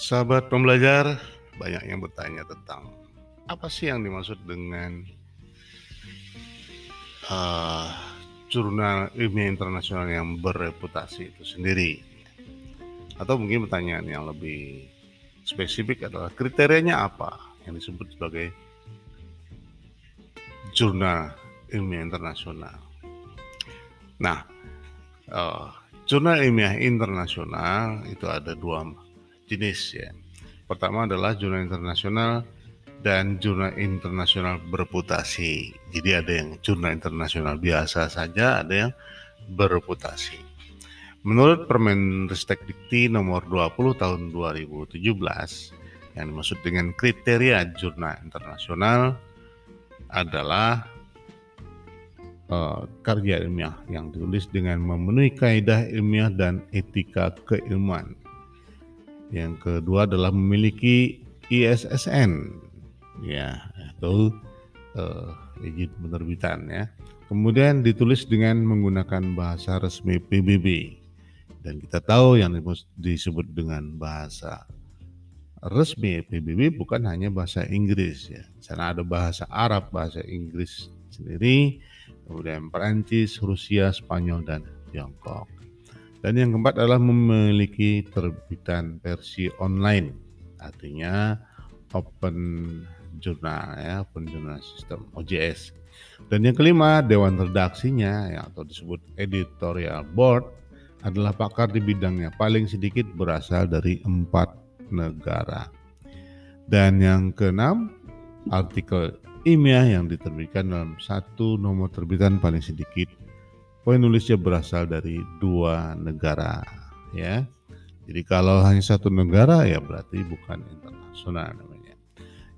Sahabat pembelajar, banyak yang bertanya tentang apa sih yang dimaksud dengan uh, jurnal ilmiah internasional yang bereputasi itu sendiri. Atau mungkin pertanyaan yang lebih spesifik adalah kriterianya apa yang disebut sebagai jurnal ilmiah internasional. Nah, uh, jurnal ilmiah internasional itu ada dua jenis ya. Pertama adalah jurnal internasional dan jurnal internasional bereputasi. Jadi ada yang jurnal internasional biasa saja, ada yang bereputasi. Menurut Permen Ristek Dikti nomor 20 tahun 2017 yang dimaksud dengan kriteria jurnal internasional adalah uh, karya ilmiah yang ditulis dengan memenuhi kaidah ilmiah dan etika keilmuan yang kedua adalah memiliki ISSN, ya atau uh, izin penerbitan ya. Kemudian ditulis dengan menggunakan bahasa resmi PBB. Dan kita tahu yang disebut dengan bahasa resmi PBB bukan hanya bahasa Inggris ya. Sana ada bahasa Arab, bahasa Inggris sendiri, kemudian Perancis, Rusia, Spanyol dan Tiongkok. Dan yang keempat adalah memiliki terbitan versi online, artinya open journal ya, open journal system OJS. Dan yang kelima, dewan redaksinya ya, atau disebut editorial board adalah pakar di bidangnya paling sedikit berasal dari empat negara. Dan yang keenam, artikel ilmiah yang diterbitkan dalam satu nomor terbitan paling sedikit penulisnya berasal dari dua negara ya. Jadi kalau hanya satu negara ya berarti bukan internasional namanya.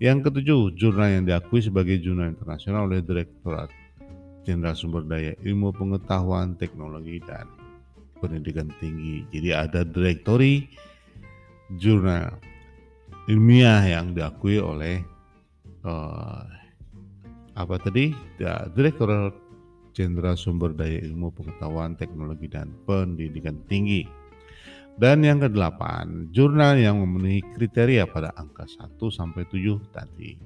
Yang ketujuh, jurnal yang diakui sebagai jurnal internasional oleh Direktorat Jenderal Sumber Daya Ilmu Pengetahuan, Teknologi dan Pendidikan Tinggi. Jadi ada direktori jurnal ilmiah yang diakui oleh uh, apa tadi? Ya, Direktorat Jenderal Sumber Daya Ilmu Pengetahuan Teknologi dan Pendidikan Tinggi. Dan yang kedelapan, jurnal yang memenuhi kriteria pada angka 1 sampai 7 tadi.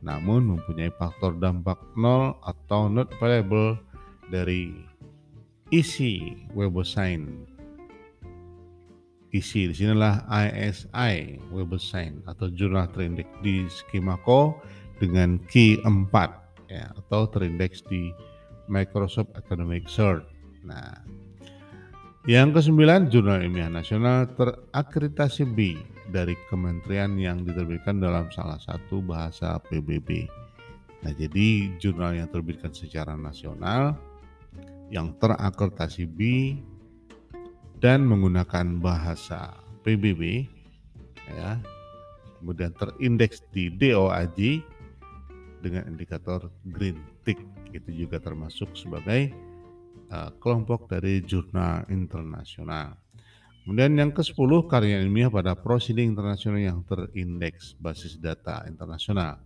Namun mempunyai faktor dampak nol atau not available dari isi WebOSign. Isi di sinilah ISI WebOSign atau jurnal terindeks di Skimako dengan key 4 ya atau terindeks di Microsoft Academic Search. Nah, yang kesembilan, Jurnal Ilmiah Nasional terakreditasi B dari kementerian yang diterbitkan dalam salah satu bahasa PBB. Nah, jadi jurnal yang terbitkan secara nasional yang terakreditasi B dan menggunakan bahasa PBB ya. Kemudian terindeks di DOAJ dengan indikator green tick itu juga termasuk sebagai uh, kelompok dari jurnal internasional. Kemudian yang ke-10 karya ilmiah pada proceeding internasional yang terindeks basis data internasional.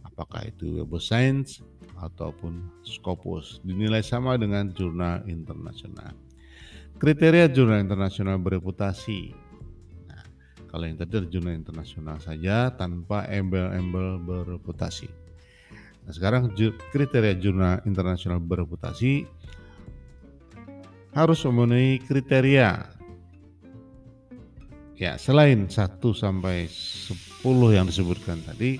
Apakah itu Web of Science ataupun Scopus dinilai sama dengan jurnal internasional. Kriteria jurnal internasional bereputasi. Nah, kalau yang tadi jurnal internasional saja tanpa embel-embel bereputasi. Nah, sekarang kriteria jurnal internasional bereputasi harus memenuhi kriteria. Ya selain 1 sampai 10 yang disebutkan tadi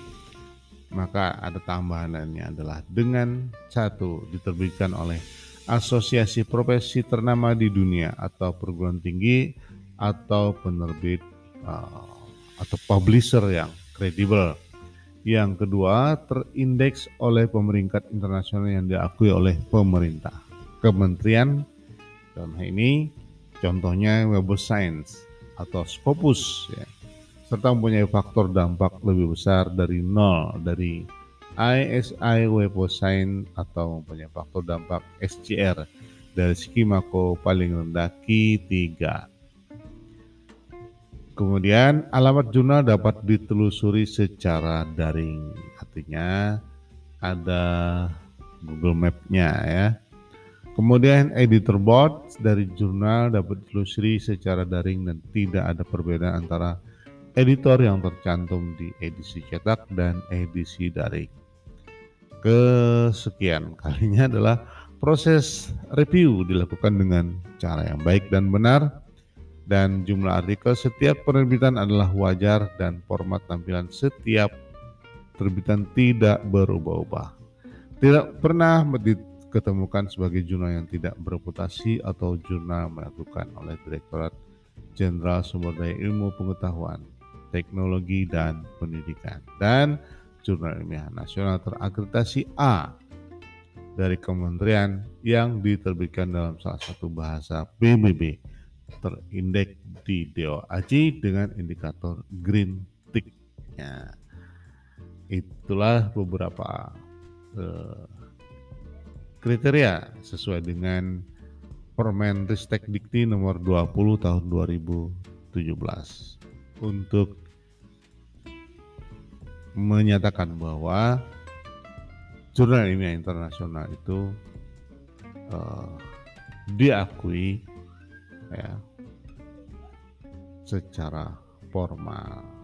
maka ada tambahannya adalah dengan satu diterbitkan oleh asosiasi profesi ternama di dunia atau perguruan tinggi atau penerbit uh, atau publisher yang kredibel yang kedua, terindeks oleh pemeringkat internasional yang diakui oleh pemerintah. Kementerian hal ini contohnya Web of Science atau Scopus ya, serta mempunyai faktor dampak lebih besar dari nol dari ISI Web of Science atau mempunyai faktor dampak SCR dari Skimako paling rendah Q3 Kemudian alamat jurnal dapat ditelusuri secara daring, artinya ada Google Map-nya ya. Kemudian editor board dari jurnal dapat ditelusuri secara daring dan tidak ada perbedaan antara editor yang tercantum di edisi cetak dan edisi daring. Kesekian kalinya adalah proses review dilakukan dengan cara yang baik dan benar dan jumlah artikel setiap penerbitan adalah wajar dan format tampilan setiap terbitan tidak berubah-ubah. Tidak pernah diketemukan sebagai jurnal yang tidak bereputasi atau jurnal melakukan oleh Direktorat Jenderal Sumber Daya Ilmu Pengetahuan, Teknologi dan Pendidikan dan Jurnal Ilmiah Nasional terakreditasi A dari kementerian yang diterbitkan dalam salah satu bahasa PBB terindeks di DOAJ dengan indikator green tick. Ya, itulah beberapa uh, kriteria sesuai dengan Permenristek Dikti nomor 20 tahun 2017 untuk menyatakan bahwa jurnal ilmiah internasional itu uh, diakui ya. Secara formal